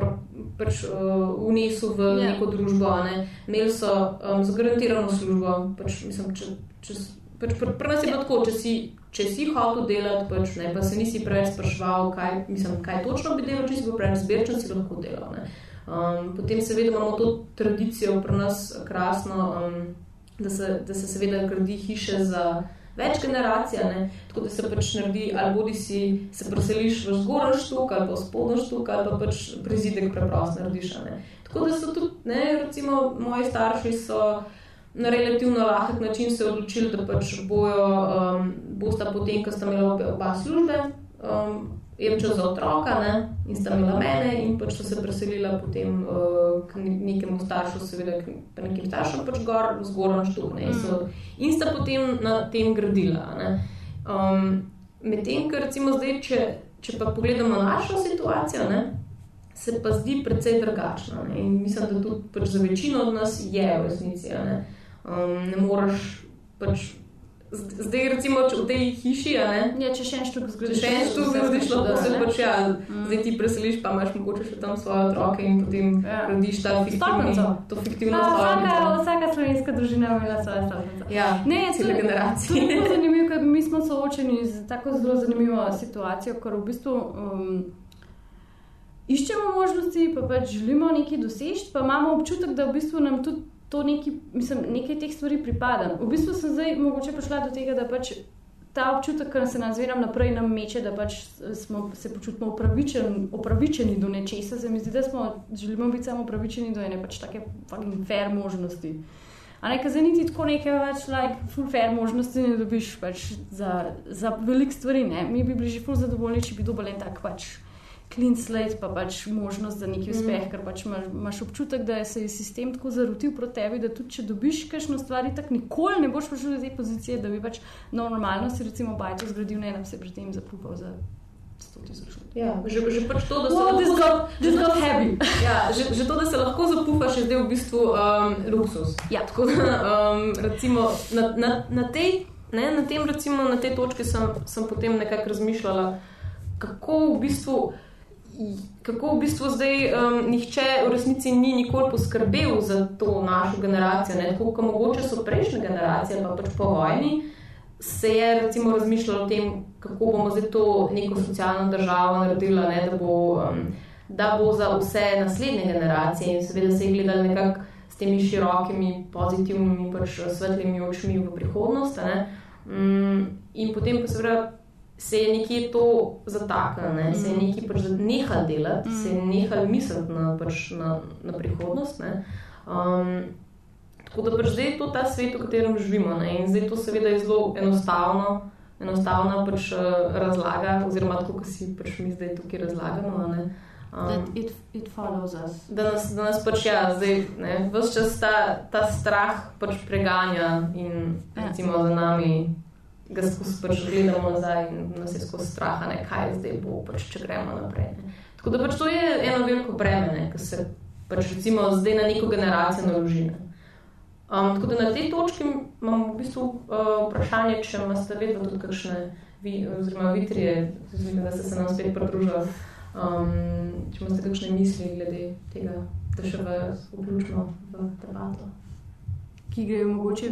pač, uh, unesel v Ja. neko družbo. Ne. Imeli so um, zagarantirano službo. Pač, mislim, če, če, pač, pr, pr nas je bilo tako, če si, če si hotel delati, pač, ne, pa se nisi preveč spraševal, kaj, mislim, kaj točno bi delal, če si bil preveč zbirčen, si lahko delal. Ne. Um, potem seveda imamo to tradicijo pri nas krasno, um, da, se, da se seveda gradi hiše za več generacij, ne. tako da se pač naredi, ali bodi si se preseliš v zgornji štuk ali pa v spodnji štuk, ali pa pač prizidek preprosto narediš. ne. Tako da so tudi, ne, recimo, moji starši so na relativno lahek način se odločili, da pač bojo, um, bosta potem, ko sta imela oba službe, um, jemčel za otroka ne, in sta imela mene in pač so se preselila potem uh, k ne- nekemu staršu, seveda k nekim staršem pač gor, v zgornji štuk. Ne, in, so, in sta potem na tem gradila. Ne. Um, Medtem, ker recimo zdaj, če, če pa pogledamo našo situacijo, ne, se pa zdi precej drugačna. Ne? In mislim, da tudi pač za večino od nas je v resnici. Ne, um, ne moreš pač. Zdaj, recimo, če v tej hiši, a ne, Ja, če še en štuk če zgodiš, še en štuk zgodiš, lahko se pač ja, Mm. zdaj ti preseliš, pa imaš mogoče še tam svoje otroke in potem Ja. gradiš ta fiktivni, to fiktivno Pa, vsaka, vsaka slovenska družina je imela svoje stolpnice. Ja, Ne, cele generacije. To je zelo zanimivo, ker mi smo soočeni z tako zelo zanimivo situacijo, ker v bistvu um, iščemo možnosti, pa pač želimo nekaj doseči, pa imamo občutek, da v bistvu nam tudi to neki, mislim, nekaj teh stvari pripada. V bistvu sem zdaj mogoče prišla do tega, da pač. Ta občutek, ki se nas vedno naprej nam meče, da pač smo, se počutimo upravičen, upravičeni do nečesa, se mi zdi, da smo, želimo biti samo upravičeni do ene pač take fair možnosti. A ne, ker zdaj niti tako nekaj več, like, full fair možnosti ne dobiš pač za, za veliko stvari. Ne? Mi bi bili že full zadovoljni, če bi dobili en tak pač clean slate, pa pač možnost za neki uspeh, mm. ker pač imaš, imaš občutek, da se je sistem tako zarutil proti tebi, da tudi če dobiš kakšno stvar, tako nikoli ne boš prišel do te pozicije, da bi pač normalno si recimo bajto zgradil, ne da bi se pri tem zapupal za 100 tisoč ljudi. Ja, že, že pač to, da se Wow, lahko- got, this got heavy. Ja, že, že to, da se lahko zapuhaš, je zdaj v bistvu um, luksus. Ja. Tako um, recimo, na, na, na, tej, ne, na, tem, recimo, na tej točki sem, sem potem nekako razmišljala, kako v bistvu. Kako v bistvu zdaj um, nihče v resnici ni nikoli poskrbel za to našo generacijo, ne? tako kot mogoče so prejšnje generacije, pa pač po vojni, se je recimo razmišljalo o tem, kako bomo zdaj to neko socialno državo naredili, ne? da, bo, um, da bo za vse naslednje generacije in seveda se je gledali nekako s temi širokimi, pozitivnimi, pač svetlimi očmi v prihodnost. Mm, in potem pa seveda se je nekje to zataknilo, ne? se je nekje pač nehal delati, mm. se je nehal misliti na, pač na, na prihodnost. ne. Um, tako da pač zdaj je to ta svet, v katerem živimo. Ne? In zdaj to seveda je zelo enostavno. Enostavna pač uh, razlaga, oziroma tako, kot si pač mi zdaj tukaj razlagamo. ne. That it, it follows us. Da nas, da nas pač ja, zdaj, ne, vse čas ta, ta strah pač preganja in Ja. recimo za nami ga skozi pač gledamo nazaj in nas je skozi strah, ne, kaj zdaj bo, pač, če gremo naprej. Ne. Tako da pač to je eno veliko breme, ki se pač recimo zdaj na neko generacijo naloži. ne. Um, tako da na tej točki imam v bistvu uh, vprašanje, če imate vedno tudi kakšne, vi, oziroma vitrije, da ste se nam spet pridružili. Um, če imate kakšne misli glede tega, da še vas vključimo v debato. Ki grejo mogoče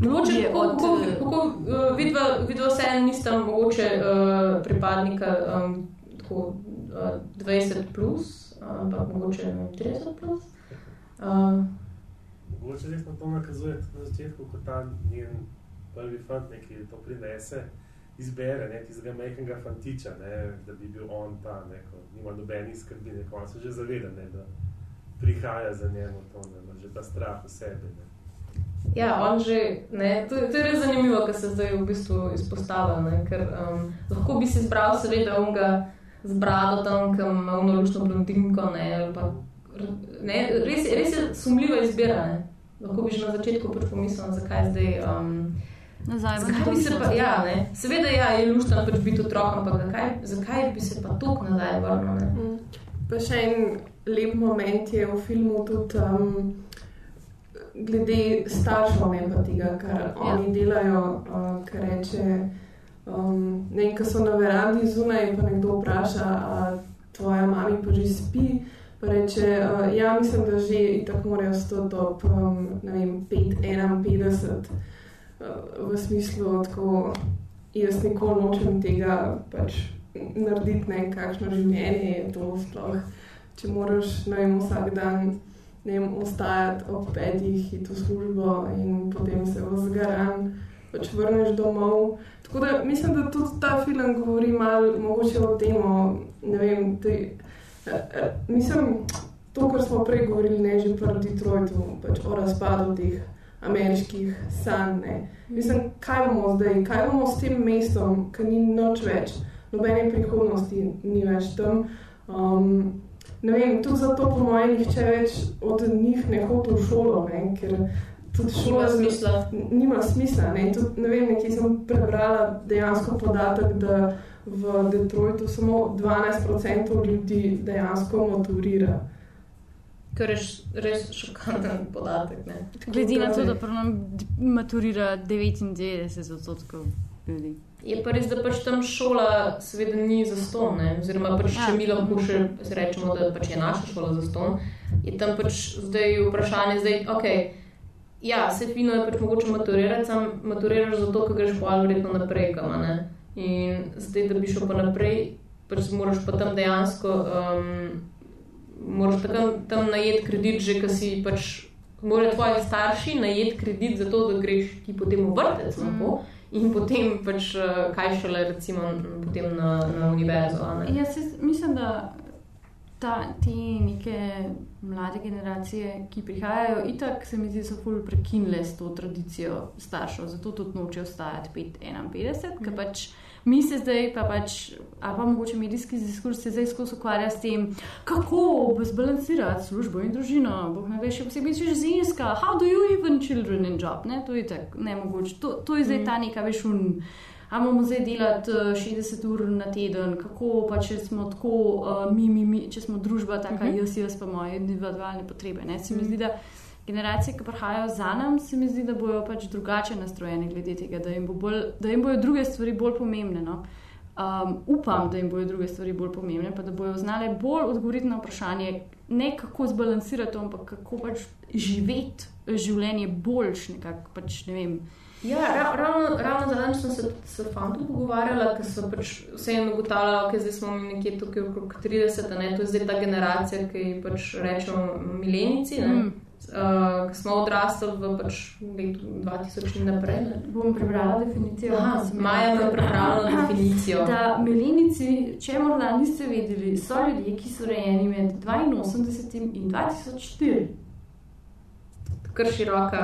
Mogoče, kako, od, kako, eh, uh, vidva, vidva vse nista mogoče uh, pripadnika um, tako, uh, 20 plus, ampak mogoče ne vem, 30 plus. Uh, Mogoče res na to nakazuje tudi na začetku, ko ta njen prvi fant nekaj to prinese, izbere ne, tistega majhnega fantiča, ne, da bi bil on ta, ne, ko nima nobenih skrbi, ne, ko on se že zaveda, ne, da prihaja za njemu to, ne, ima že ta strah v sebi. Ne. Ja, on že, ne, to, to je res zanimivo, kar se zdaj v bistvu izpostavlja, ne, ker um, lahko bi si izbral seveda onga z brado tam, ki ima uno lučno blondinko, ne, pa ne, res, res je sumljiva izbira. Ne. Lahko bi že na začetku pomislil, zakaj zdaj. Um, Nazaj, zakaj bi se pa, ja, ne, seveda ja, je luštno pač biti otrok, ampak zakaj, zakaj bi se pa tok nazaj vrnil? Ne? Mm. Pa še en lep moment je v filmu tudi um, glede staršev, ne pa tega, kar ja. oni delajo, uh, kar reče. Um, ne, ko so na verandi zunaj, pa nekdo vpraša, a tvoja mama pa že spi. Pa reče, uh, ja, mislim, da že tako morajo stoti ob um, 5-51 v smislu, da jaz nikoli nočem tega pač narediti, ne kakšno življenje je to sploh. Če moraš vem, vsak dan vem, ostajati ob petih, iti v službo in potem se vzgaran, pač vrneš domov. Tako da mislim, da tudi ta film govori malo o tem, ne vem, te, mislim, to, kar smo prej govorili, ne že pri Detroitu, pač o razpadu teh ameriških sanj. Mislim, kaj bomo zdaj, kaj bomo s tem mestom, ki ni noč več, nobene prihodnosti ni več tam. Um, ne vem, tudi zato, po mojem, nihče več od njih ne hodi v šolo, ne, ker tudi šola nima smisla. Nima smisla ne. Tudi, ne vem, nekje sem prebrala dejansko podatek, da v Detroitu samo 12% ljudi dejansko motorira kar je res šokanten podatek. Ne. Glede na to, da nam maturira 99 odstotkov ljudi. Je pa res, da pač tam šola, seveda, ni za ston. Oziroma, pač, če ja. mi lahko še rečemo, da pač je naša šola za ston, je tam pač zdaj vprašanje, zdaj, ok. Ja, se fino je pač mogoče maturirati, sam maturiraš zato, ker greš pa verjetno naprej, kam ne. In zdaj, da bi šel pa naprej, pač moraš pa tam dejansko. Um, moraš tam, tam najeti kredit, že ki si pač. Morajo tvoji starši najeti kredit za to, da greš ti potem v vrtec mm. In potem pač eh, kaj šele, recimo, na, na univerzo. Jaz mislim, da ta, te neke mlade generacije, ki prihajajo, itak se mi zdi, so fully prekinile s to tradicijo staršev, zato tudi nočejo ostajati 5-51, mm. ker pač mi se zdaj, pa pač, ali pa mogoče medijski diskurs se zdaj skozi ukvarja s tem, kako zbalansirati službo in družino. Bog ne veš, posebej če že ženska, how do you even children in job? Ne? To je tako, ne mogoče. To, to je zdaj mm. ta neka veš un. A bomo zdaj delati 60 ur na teden, kako pa če smo tako, uh, mi, mi, mi, če smo družba, tako uh mhm. -huh. jaz, jaz pa moje individualne potrebe. Ne? Se mi mm. zdi, da generacije, ki prihajajo za nami, se mi zdi, da bodo pač drugače nastrojeni glede tega, da jim, bo bolj, da jim bodo druge stvari bolj pomembne. No? Um, upam, da jim bodo druge stvari bolj pomembne, pa da bodo znali bolj odgovoriti na vprašanje, ne kako zbalansirati, ampak kako pač živeti življenje boljš. Nekak, pač, ne vem, Ja, ravno, ravno zadnjič sem se s fantom pogovarjala, ker so pač vseeno ugotavljali, da okay, smo mi nekje tukaj okrog 30, ne? to je zdaj ta generacija, ki pač rečemo milenici. Mm uh, ki smo odrasli v pač letu 2000 in naprej. Bom prebrala definicijo. Aha, Maja je prebrala definicijo. Da, milenici, če morda niste vedeli, so ljudje, ki so rojeni med 82 in 2004 kar široka.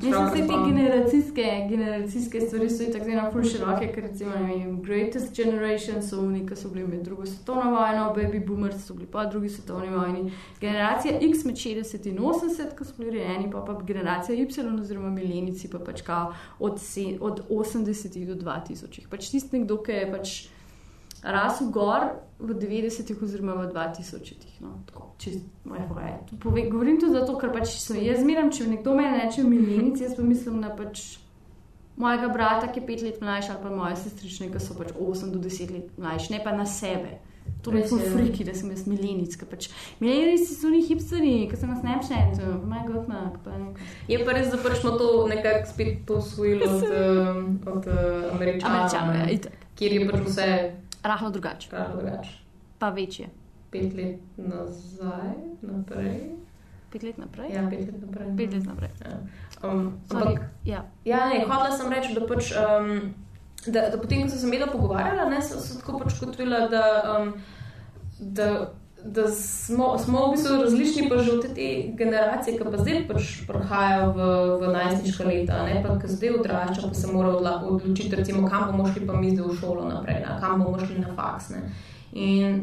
Vse te generacijske, generacijske stvari so tako zelo zelo široke, ker recimo vem, Greatest Generation so oni, ki so bili med drugo svetovno vojno, Baby Boomers so bili po drugi svetovni vojni, generacija X med 60 in 80, ki so bili rejeni, pa pa generacija Y oziroma milenici pa pač kao od, se, od 80 do 2000. Pač tisti nekdo, ki je pač rasel gor v 90-ih oziroma v 2000-ih. No, govorim to zato, ker pač so jaz zmeram, če nekdo me reče milenici, jaz pa mislim na pač mojega brata, ki je pet let mlajši, ali pa moje sestrične, ki so pač 8 do 10 let mlajši, ne pa na sebe. To je zelo friki, da sem jaz milenic. Pač, milenici so oni hipsteri, ki so nas najprej, to je godna. Je pa res, da pač smo to nekako spet posvojili od, od uh, američanov. Američanov, ja, kjer je pač vse. Rahlo drugače. Drugač. Pa večje. Pet let nazaj, naprej. Pet let naprej? Ja, pet let naprej. Pet let naprej. Ja. Um, ampak, ja. ja, ne, hotela sem reči, da, pač, um, da, da potem, ko sem se imela pogovarjala, ne, so, so tako pač kot vila, da, um, da da smo, smo v bistvu različni, pa že od te generacije, ki pa zdaj pač prihajajo v, v najstniška leta, ne pa ki zdaj odraščajo, pa se morajo odločiti, recimo, kam bomo šli pa mi zdaj v šolo naprej, ne, kam bomo šli na faks. Ne. In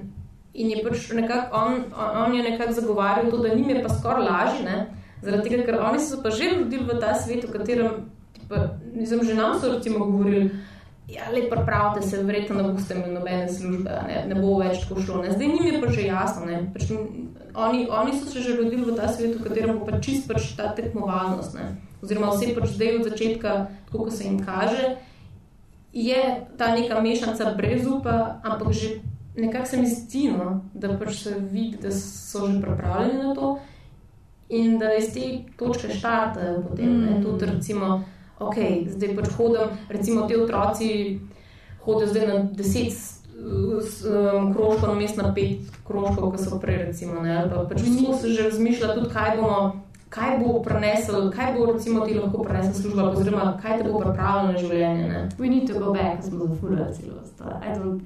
In je pač nekako on, on je nekako zagovarjal to, da njim je pa skoraj lažje, ne? zaradi tega, ker oni so pa že rodili v ta svet, v katerem, tipa, nisem že nam so recimo govorili, ja, le pripravite se, verjetno ne boste imeli nobene službe, ne, ne bo več tako šlo. Ne? Zdaj njim je pa že jasno, ne? Pač, oni, oni so se že rodili v ta svet, v katerem bo pač čist pač ta tekmovalnost, ne? oziroma vse pač zdaj od začetka, tako kot se jim kaže, je ta neka mešanica brez upa, ampak že nekako se mi zdi, no, da pač se vidi, da so že pripravljeni na to in da iz te točke štartajo potem. Ne, tudi, recimo, ok, zdaj pač hodim, recimo, ti otroci hodijo zdaj na deset um, krožkov, namesto na pet krožkov, ki so prej, recimo, ne, ali pa pač se že razmišlja tudi, kaj bomo. Kaj bo prenesel, kaj bo recimo ti lahko prenesel služba, oziroma kaj te bo pripravilo na življenje? Ne? We need to go back, smo zafurali celo stvar.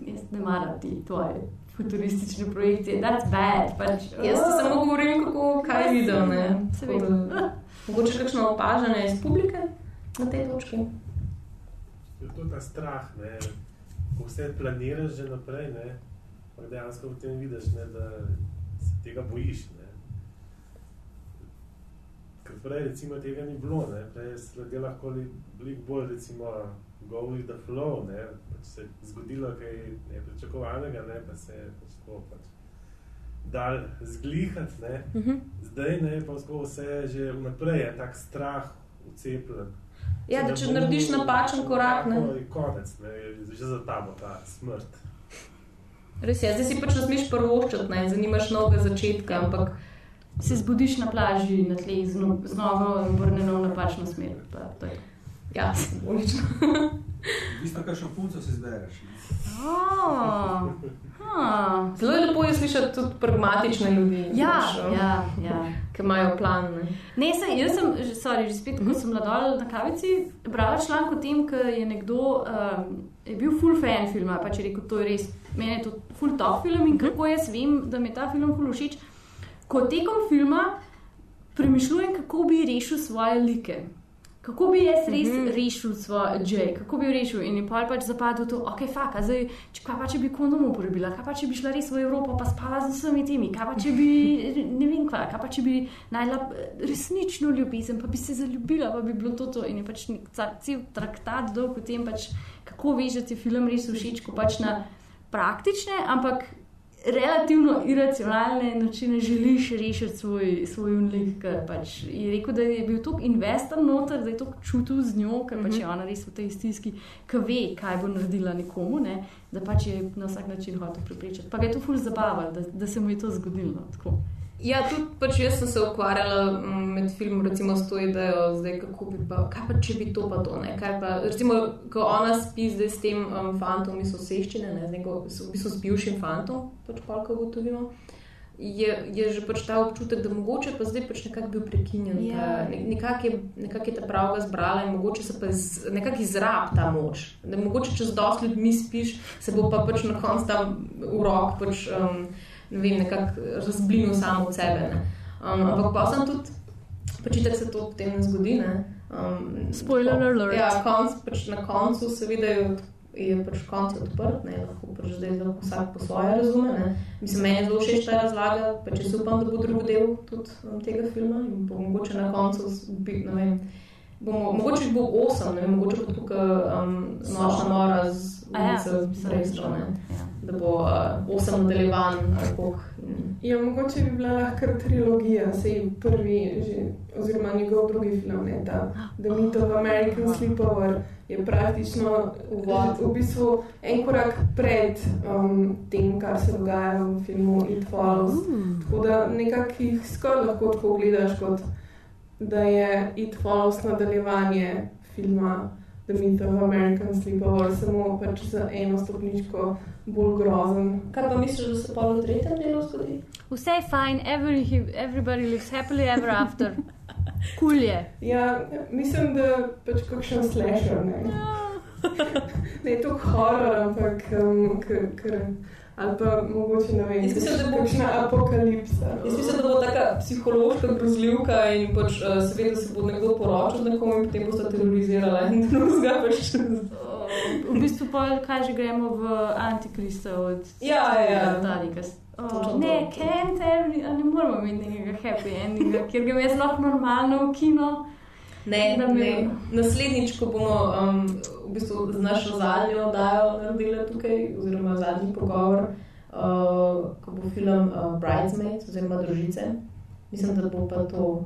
Jaz ne maram ti tvoje futuristične projekcije, that's bad. Pač, oh. Jaz samo govorim, kako, kaj vidim. Mogoče kakšno opažanje iz publike na tej točki? Je to ta strah, ne? ko vse planiraš že naprej, ne? pa dejansko v tem vidiš, ne? da se tega bojiš. Ne? Ker prej recimo tega ni bilo, ne? prej je ljudje lahko bili bolj recimo go with the flow, ne? pač se je zgodilo kaj nepričakovanega, ne? pa se je pač tako pač dal zglihati, ne? Uh -huh. zdaj ne, pa vse že vnaprej je tak strah ucepljen. Ja, da če narediš napačen korak, ne? Je konec, ne? Je že za tabo ta smrt. Res je, zdaj si pač ne smeš prvoščati, ne? Zanimaš novega začetka, ampak se zbudiš na plaži, na tleh, znova obrnjeno v napačno smer. Pa, ja, simbolično. Isto, kar še punco si zbereš. Oh, huh. Zelo je lepo je slišati tudi pragmatične ljudi, ja, znaš, ja, ja. ki imajo plan. Ne? Ne, saj, jaz sem, sorry, že spet, ko sem mladala na kavici, brala članek o tem, ker je nekdo um, je bil full fan filma, pa če rekel, to je res, meni je to full top film in kako jaz vem, da mi je ta film full všeč ko tekom filma premišljujem, kako bi rešil svoje like. Kako bi jaz res mm -hmm. rešil svoj J, kako bi rešil? In pa pač zapadel to, ok, faka, zdaj, če, kaj pa če bi kondom uporabila, kaj pa če bi šla res v Evropo, pa spala z vsemi temi, kaj pa če bi, ne vem kva, kaj pa če bi najdla resnično ljubezen, pa bi se zaljubila, pa bi bilo to to. In je pač cel traktat dolg o tem, pač, kako ti film res všeč, ko pač na praktične, ampak relativno iracionalne načine želiš rešiti svoj, svoj unlik. Pač je rekel, da je bil tukaj investor noter, da je to čutil z njo, ker pač je ona res v tej stiski, ki ve, kaj bo naredila nekomu, ne, da pač je na vsak način hotel prepričati. Pa ga je to ful zabavalo, da, da se mu je to zgodilo. Tako. Ja, tudi pač jaz sem se ukvarjala med filmom, recimo, s to idejo, zdaj, kako bi pa, kaj pa če bi to pa to, ne, kaj pa, recimo, ko ona spi zdaj s tem um, fantom iz oseščine, ne, z njego, v bistvu s bivšim fantom, pač polka ugotovimo, je, je že pač ta občutek, da mogoče pa zdaj pač nekako bil prekinjen, Ja. ne, nekako je, nekak je ta pravga zbrala in mogoče se pa z, nekako izrab ta moč, da mogoče čez dosti ljudmi spiš, se bo pa pač na koncu tam urok pač, um, ne vem, nekako razblinil samo od sebe. Ne. Um, ampak pa sem tudi, pač itak se to potem ne zgodi. Ne. Um, Spoiler tako- alert. Ja, konc, pač na koncu seveda je, je pač konc odprt, ne, lahko pač zdaj lahko vsak po svoje razume. Ne. Mislim, meni je zelo všeč ta razlaga, pa če se upam, da bo drugi del tudi um, tega filma in bo mogoče na koncu, bi, ne vem, bomo, mogoče bo osem, ne vem, mogoče bo tukaj um, nočna mora z ja, ulice sem Brestov, ne. Ja. Da bo uh, osem nadaljevanj in- Ja, mogoče bi bila lahko trilogija, sej prvi, že, oziroma njegov drugi film, ne, ta The Meat of American Sleepover, je praktično Uvod. v bistvu en korak pred um, tem, kar se dogaja v filmu It Follows. Tako da nekako jih skoraj lahko tako gledaš, kot da je It Follows nadaljevanje filma The Meat of American Sleepover, samo pač za eno stopničko bolj grozen. Kaj pa misliš, da se pa v tretjem delu zgodi? Vse je fajn, every, everybody lives happily ever after. Kul cool je. Ja, mislim, da pač kakšen slasher, ne. Ne je to horor, ampak um, ker, ali pa mogoče ne vem, mislim, da bo- kakšna apokalipsa. no. Jaz mislim, da bo taka psihološka grozljivka in pač uh, seveda se bo nekdo poročil z nekom in potem boste terorizirali in drugega pač. V bistvu pa kaj že gremo v Antikrista od Ja, ja, ja. ta neka. Točno Uh, ne, have, ne moramo imeti nekega happy endinga, ker ga jaz lahko normalno v kino. Ne, Da mi- ne. Naslednjič, ko bomo um, v bistvu z našo zadnjo oddajo naredili tukaj, oziroma zadnji pogovor, uh, ko bo film uh, Bridesmaids, oziroma Družice, mislim, da bo pa to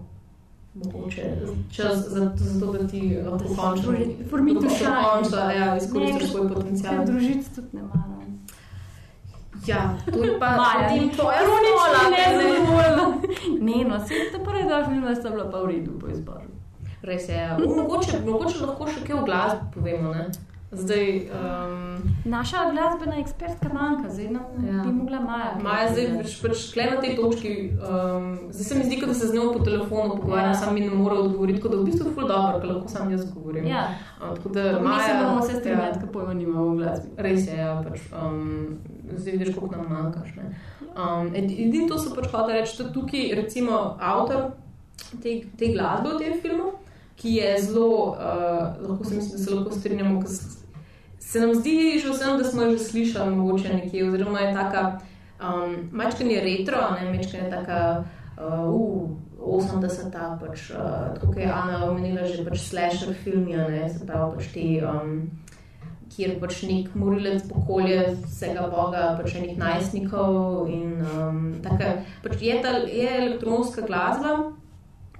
mogoče čas za, za to, da ti lahko končno me to shine. končno ja, izkoristiš Ne, svoj potencial. Ker družic tudi ne maram. Ja, to je pa Maja, potem tvoja Kronično smola, ne, ne. nezadovoljna. Ne, no, vse te prve dva filma sta bila pa v redu po izboru. Res je. Ja. Mogoče, mogoče lahko še kaj v glasbi povemo. Ne? Zdaj, um, Naša glasbena ekspertka manjka, zdaj nam Ja. ja. bi mogla Maja. Maja zdaj pač, kle na tej točki. Um, zdaj se mi zdi, da se z njo po telefonu pogovarjam, Ja. sam mi ne more odgovoriti, tako da v bistvu je ful dobro, ker lahko sam jaz govorim. Ja, Um, tako da Maja, da bomo se strinjali, ja, pojma nimamo v glasbi. Res je, ja, pač, um, zdaj vidiš, koliko nam manjkaš. ne. Um, ed- edino to so pač hotel reči, da tukaj recimo avtor te, te glasbe v tem filmu, ki je zelo, uh, lahko se mislim, da se lahko strinjamo, ker se nam zdi že vsem, da smo že slišali mogoče nekje, oziroma je taka, um, mačken je retro, ne, mačken je taka, uh, uh, 80-ta, pač, uh, tako je Ana omenila, že pač slasher filmi, ne, se pravi pač te, um, kjer pač nek morilec pokolje vsega boga, pač enih najstnikov in um, taka, pač je ta je elektronska glasba,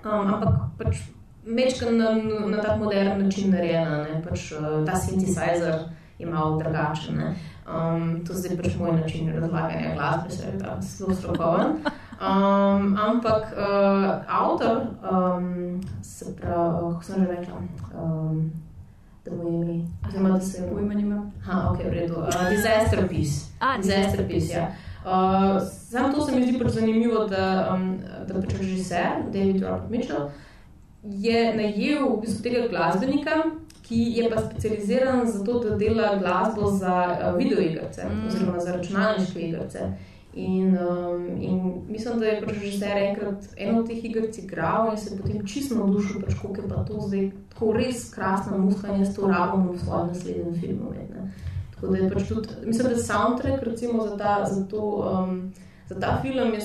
um, ampak pač mečka na, na tak modern način narejena, ne, pač uh, ta synthesizer je malo drugačen. ne. Um, to zdaj pač moj način razlaganja glasbe, se je ta zelo strokoven. Um, ampak uh, avtor, um, se pravi, kako sem že rekla, um, da mu je ime, oziroma da se Pojma nimam. Aha, ok, v redu. Uh, disaster piece. A, Disaster piece, ja. Uh, Sam to se mi zdi pač zanimivo, da, um, da pač režiser David Robert Mitchell je najel v bistvu tega glasbenika, ki je pa specializiran za to, da dela glasbo za uh, videoigrice Mm. oziroma za računalniške igrice. In, um, in mislim, da je pač režiser enkrat eno od teh igric igral in se potem čisto navdušil, pač, koliko je pa to zdaj tako res krasna muska in jaz to rabim v svojem naslednjem filmu. Ne. Tako da je pač tudi, mislim, da soundtrack recimo za ta, za to, um, za ta film je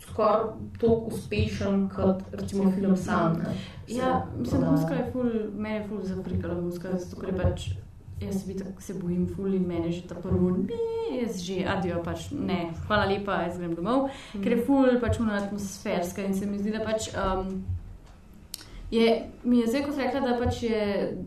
skoraj tako uspešen kot recimo film sam. Ne. Ja, mislim, da muska je ful, meni je ful zaprikala muska, zato ker je pač, jaz bi tako se bojim ful in meni je že ta prvo, ne, jaz že, adijo pač, ne, hvala lepa, jaz grem domov, mm. ker je ful pač una atmosferska in se mi zdi, da pač um, je, mi je zdaj kot rekla, da pač je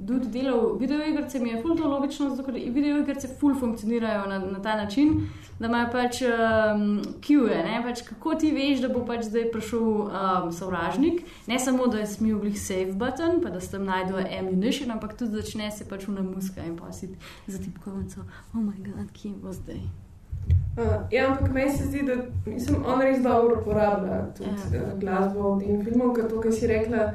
tudi delal videoigrice, mi je ful to logično, zato ker videoigrice ful funkcionirajo na, na ta način, da imajo pač um, Q-je, ne, pač kako ti veš, da bo pač zdaj prišel um, sovražnik, ne samo, da je smil glih save button, pa da se tam najdu ammunition, ampak tudi začne se pač una muska in pa si za tipkovnico, oh moj god, kje bo zdaj. Uh, ja, ampak meni se zdi, da mislim, on res dobro uporablja tudi Ja. ja. glasbo v tem filmu, ker to, kar si rekla,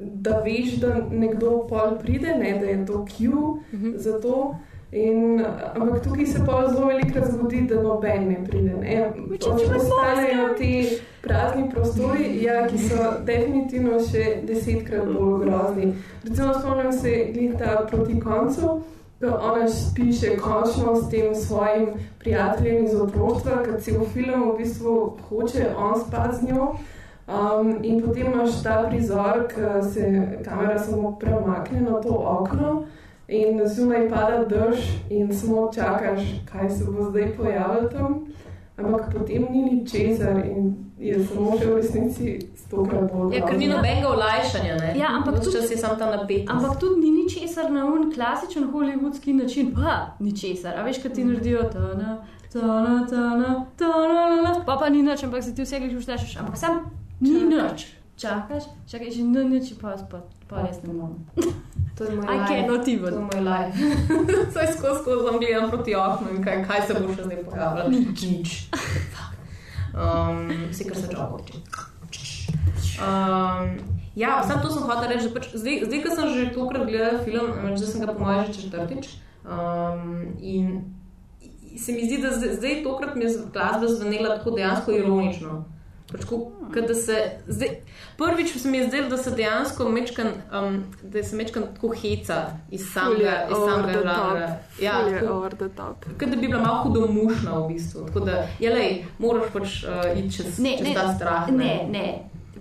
da veš, da nekdo pol pride, ne, da je to Q Mhm. za to. In, ampak tukaj se pa zelo velikokrat zgodi, da noben ne pride. Ne. Pač Ostanejo ti prazni prostori, ja, ki so definitivno še desetkrat bolj grozni. Recimo, spomnim se glih ta proti koncu, ko ona piše končno s tem svojim prijateljem iz otroštva, ker cel film v bistvu hoče on spati z njo. Um, in potem imaš ta prizor, ko se kamera samo premakne na to okno in zunaj pada dež in samo čakaš, kaj se bo zdaj pojavilo tam. Ampak potem ni ničesar in je samo še v resnici stokrat bolj. Ja, ker ni nobenega olajšanja. Ne? Ja, ampak tudi- čas je sam ta napetost. Ampak tudi ni ničesar na un klasičen hollywoodski način, pa ničesar. A veš, kaj ti naredijo, tana, tana, tana, tana, pa pa ni nič, ampak se ti vse gledaš, ampak sam ni nič. Čakaš, čakaj, že ni nič, pa, pa, pa res ne morem. To je moj life. cannot To je moj life. Saj skozi skozi vam gledam proti oknu in kaj, kaj se bo še zdaj pojavilo. Nič. Nič. Um, Vsi, kar se čaka. Um, ja, samo to sem hotel reči, da pač zdaj, zdaj, ko sem že tokrat gledal film, zdaj sem ga po mojem že četrtič. Um, in se mi zdi, da zdaj, zdaj tokrat mi je glasba zvenela tako dejansko ironično. Pač, ko, ko da se, zdaj, prvič se mi je zdelo, da se dejansko mečkan, um, da se mečkan tako heca iz samega, iz samega žanra. Ja. Kot da bi bila malo hudomušna v bistvu. Tako da, ja, lej, moraš pač uh, iti čez, Ne, čez ne, ta strah. Ne, ne.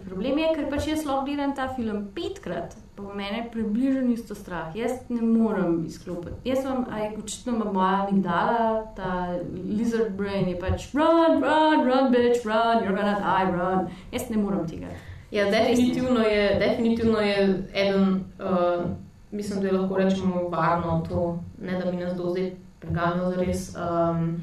Problem je, ker pač jaz lahko gledam ta film petkrat, pa v mene je približno isto strah. Jaz ne morem izklopiti. Jaz sem, a je očitno ima moja amigdala, ta lizard brain je pač run, run, run, bitch, run, you're gonna die, run. Jaz ne morem tega. Ja, definitivno je, definitivno je eden, uh, mislim, da je lahko rečemo varno to, ne da bi nas do zdaj preganjal zares. Um,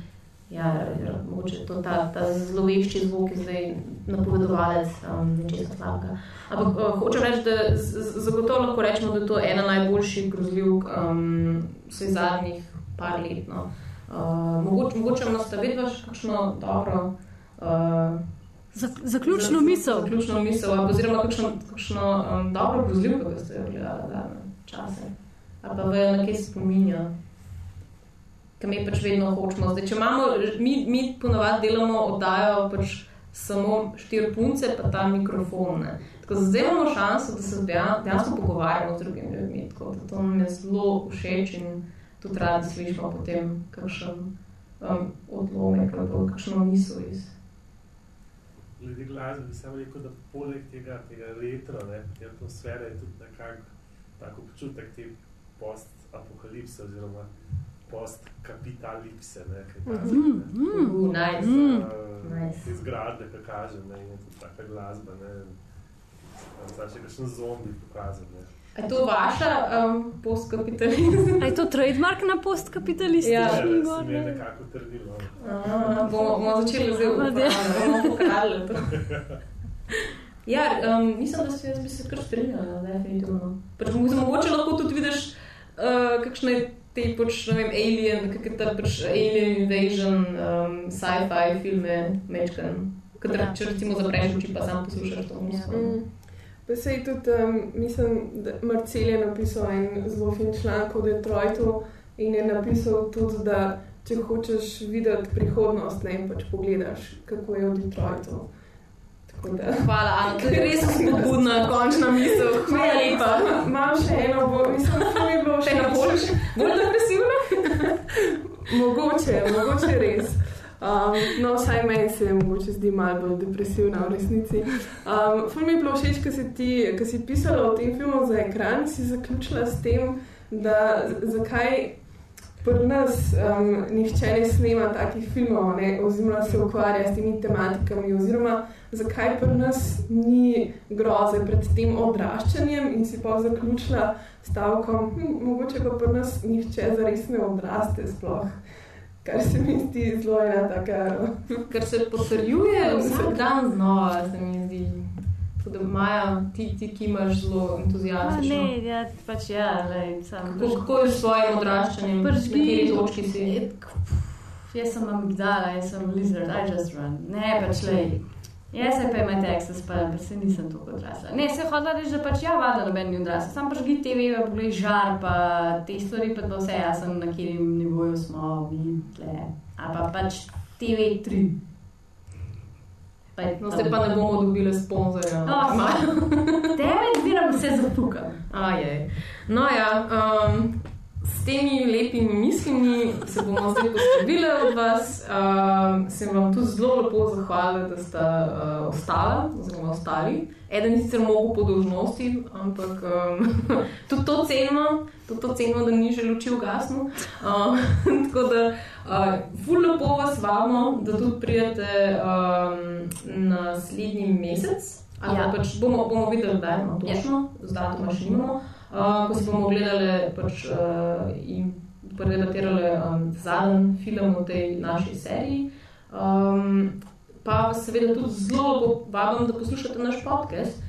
ja, mogoče to ta, ta zlovešči zvok je zdaj napovedovalec um, nečesa slabega. Ampak uh, hočem reči, da z- zagotovo lahko rečemo, da je to ena najboljših grozljivk um, vseh zadnjih par let. No. Uh, mogoče, mogoče imaš vidva še kakšno dobro. Uh, Zaključno misel. Zaključno misel, oziroma kakšno, kakšno um, dobro grozljivko, ki ste jo gledali zadnje čase. Ali pa kje se spominja. Kaj mi pač vedno hočemo. Zdaj, če imamo, mi, mi ponovadi delamo oddajo pač samo štiri punce, pa ta mikrofon. Ne. Tako da zdaj imamo šanso, da se dejan- dejansko pogovarjamo z drugimi ljudmi. Tako da to nam je zelo všeč in tudi radi slišimo potem kakšen um, odlomek ali kakšno misel iz. Glede glasbe bi samo rekel, da poleg tega, tega retro, ne, te atmosfere je tudi nekako tak občutek te post-apokalipse oziroma post-kapitalipse, ne, kaj ta Mm, mm. Uh, nice. Mm. Nice. Te zgradbe, ki kaže, ne, in tudi taka glasba, ne, zdaj še kakšen zombi pokazal, ne. A je to vaša um, postkapitalizem? A je to trademark na postkapitalistični Ja. Ja, se mi je gor? nekako trdilo. ne. Aha, bomo, bomo začeli zdaj uporabljati, bomo pokradli to. Ja, um, mislim, da se jaz bi se kar strinjala, definitivno. Pač mo- mogoče lahko tudi vidiš uh, kakšne te pač, ne vem, alien, kakšne ta pač alien invasion, um, sci-fi filme, mečkan. Kadar, Ja. če recimo zapreš oči, pa sam poslušaš to muziko. Mm. Pa sej tudi, um, mislim, da Marcel je napisal en zelo fin članek o Detroitu in je napisal tudi, da če hočeš videti prihodnost, ne pač pogledaš, kako je v Detroitu. Da. Hvala, Ana, to je res spodbudna, končna misel. Hvala lepa. Imam še eno, bo, mislim, da je bilo Še ena boljša, bolj depresivna? Mogoče, mogoče res. Um, no, vsaj meni se mogoče zdi malo bolj depresivna v resnici. Um, Ful mi je bilo všeč, ker si ti, ker si pisala o tem filmu za ekran, si zaključila s tem, da zakaj pri nas um, nihče ne snema takih filmov, ne, oziroma se ukvarja s temi tematikami, oziroma zakaj pri nas ni groze pred tem odraščanjem in si pa zaključila stavkom, hm, mogoče pa pri nas nihče zares ne odraste sploh. Kar se mi zdi zelo ena taka. Ker se potrjuje vsak dan znova, se mi zdi. Tako da Maja, ti, ti ki imaš zelo A, entuzijastično. Ne, ja, pač ja, lej, sam. Kako, kako je s svojim odraščanjem? Na Pržgi. kateri točki si? Jaz sem amigdala, jaz sem lizard, I just run. Ne, pač lej. Jaz se pa imam Texas, pa, pa se nisem tako odrasla. Ne, se hodila reči, da pač ja, vada noben ni odrasla. Sam pač gledaj TV, pa poglej žar, pa te stvari, pa vse jasno, na katerem nivoju smo, mi, tle. Ali pa pač TV3. Pa No, zdaj pa ne bomo dobili sponzorja. Oh, Tebe zbiram vse zapukam. Ajaj. No, ja, um, s temi lepimi mislimi se bomo zdaj poslovili od vas. Um, se vam tudi zelo lepo zahvalila, da ste uh, ostala, oziroma ostali. Eden je sicer mogel po dolžnosti, ampak um, tudi to cenimo, tudi to cenimo, da ni že luči ugasnil. Uh, tako da, uh, ful lepo vas vabimo, da tudi prijete um, naslednji mesec. Ali Ja. ja. pač bomo, bomo videli, da imamo točno, z datuma še nimamo. Uh, ko si bomo gledali pač, uh, in predebatirali um, zadnji film v tej naši seriji. Um, pa vas seveda tudi zelo vabim, da poslušate naš podcast,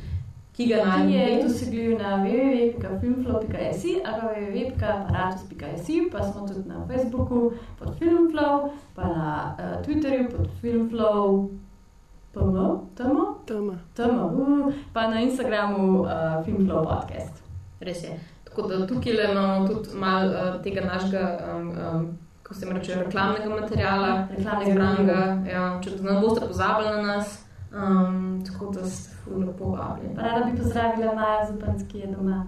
ki ga Ki je najdete. dosegljiv na www.filmflow.si ali pa www.aparatus.si, pa smo tudi na Facebooku pod Filmflow, pa na uh, Twitterju pod Filmflow, PM, tamo, Tama. tamo, uh, pa na Instagramu uh, Filmflow podcast. Res je. Tako da tukaj le imamo tudi malo uh, tega našega, um, um, kako se jim reče, reklamnega materiala. Reklamnega Zbranega, ja, če ne boste pozabili na nas, Um, tako da ste ful lepo vabljeni. Rada bi pozdravila Maja Zupanc, ki je doma.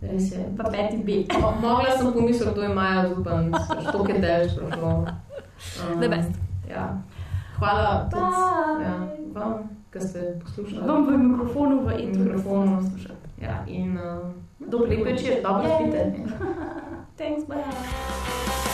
Res je. Pa peti B. Mo- Mogla sem pomisliti, da je Maja zupan, to je delž prišlo. Um. Ja. Hvala tudi ja, vam, ki ste poslušali. Bom v mikrofonu v mikrofonu poslušati. Ja, in uh, Duplică ce? Double spite. Thanks, bye.